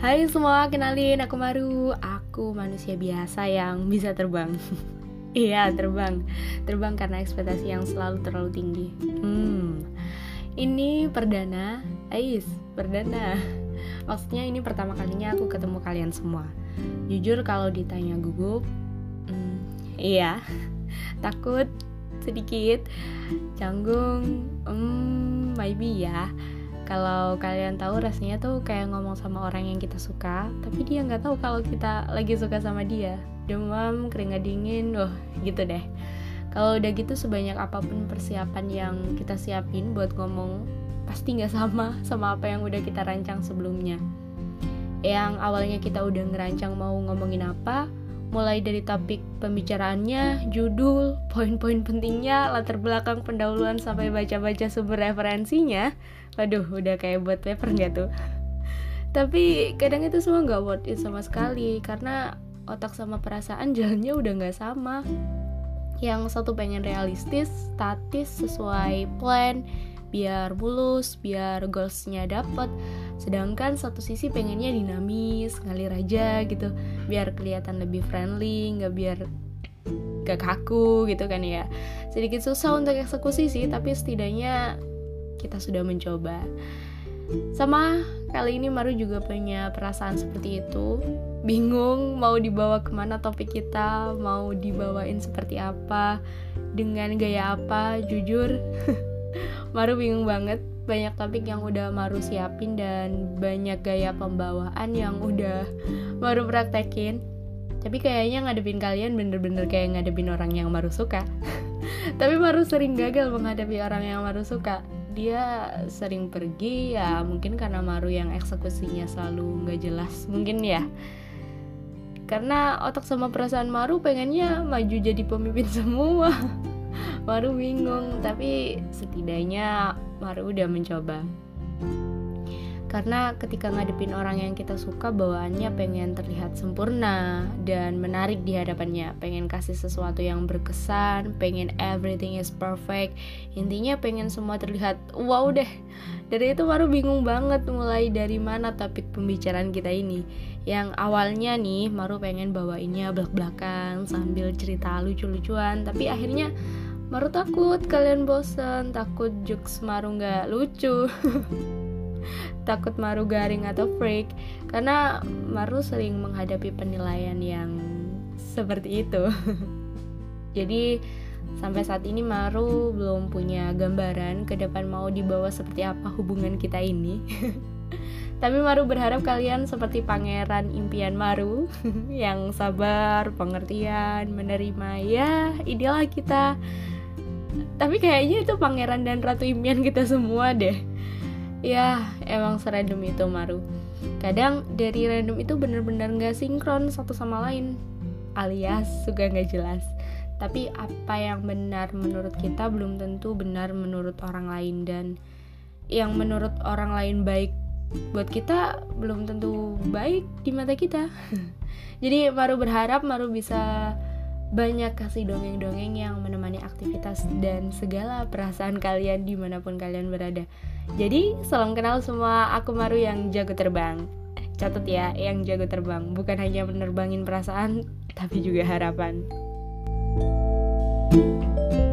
Hai semua, kenalin aku Maru. Aku manusia biasa yang bisa terbang. Iya, terbang. Terbang karena ekspektasi yang selalu terlalu tinggi. Hmm, ini perdana. Ais, perdana. Maksudnya ini pertama kalinya aku ketemu kalian semua. Jujur kalau ditanya gugup hmm, Iya, takut sedikit Canggung, hmm, maybe ya kalau kalian tahu rasanya tuh kayak ngomong sama orang yang kita suka tapi dia nggak tahu kalau kita lagi suka sama dia. Demam keringat dingin wah gitu deh. Kalau udah gitu sebanyak apa pun persiapan yang kita siapin buat ngomong pasti nggak sama sama apa yang udah kita rancang sebelumnya. Yang awalnya kita udah ngerancang mau ngomongin apa mulai dari topik pembicaraannya, judul, poin-poin pentingnya, latar belakang pendahuluan sampai baca-baca sumber referensinya. Waduh, udah kayak buat paper nggak tuh? Tapi kadang itu semua nggak worth it sama sekali karena otak sama perasaan jalannya udah nggak sama. Yang satu pengen realistis, statis, sesuai plan, biar mulus, biar goalsnya dapet. Sedangkan satu sisi pengennya dinamis ngalir aja gitu. Biar kelihatan lebih friendly nggak biar gak kaku gitu kan ya. Sedikit susah untuk eksekusi sih tapi setidaknya kita sudah mencoba. Sama kali ini Maru juga punya perasaan seperti itu. Bingung mau dibawa ke mana topik kita mau dibawain seperti apa dengan gaya apa jujur Maru bingung banget. Banyak topik yang udah Maru siapin dan banyak gaya pembawaan yang udah Maru praktekin. Tapi kayaknya ngadepin kalian bener-bener kayak ngadepin orang yang Maru suka. Tapi Maru sering gagal menghadapi orang yang Maru suka. Dia sering pergi ya mungkin karena Maru yang eksekusinya selalu nggak jelas mungkin ya. Karena otak sama perasaan Maru pengennya maju jadi pemimpin semua Maru bingung tapi setidaknya Maru udah mencoba. Karena ketika ngadepin orang yang kita suka bawaannya pengen terlihat sempurna dan menarik di hadapannya. Pengen kasih sesuatu yang berkesan pengen everything is perfect. Intinya pengen semua terlihat wow deh. Dari itu Maru bingung banget mulai dari mana topik pembicaraan kita ini. Yang awalnya nih Maru pengen bawainnya belak-belakan sambil cerita lucu-lucuan tapi akhirnya Maru takut kalian bosan, takut jokes Maru nggak lucu, takut Maru garing atau freak, karena Maru sering menghadapi penilaian yang seperti itu. Jadi sampai saat ini Maru belum punya gambaran ke depan mau dibawa seperti apa hubungan kita ini. Tapi Maru berharap kalian seperti pangeran impian Maru yang sabar, pengertian, menerima ya, inilah kita tapi kayaknya itu pangeran dan ratu impian kita semua deh. Ya emang serandom itu Maru. Kadang dari random itu bener-bener gak sinkron satu sama lain. Alias suka gak jelas. Tapi apa yang benar menurut kita belum tentu benar menurut orang lain. Dan yang menurut orang lain baik buat kita belum tentu baik di mata kita. Jadi Maru berharap Maru bisa banyak kasih dongeng-dongeng yang menemani aktivitas dan segala perasaan kalian di mana pun kalian berada. Jadi, salam kenal semua aku Maru yang jago terbang. Catat ya, yang jago terbang bukan hanya menerbangin perasaan, tapi juga harapan. thank you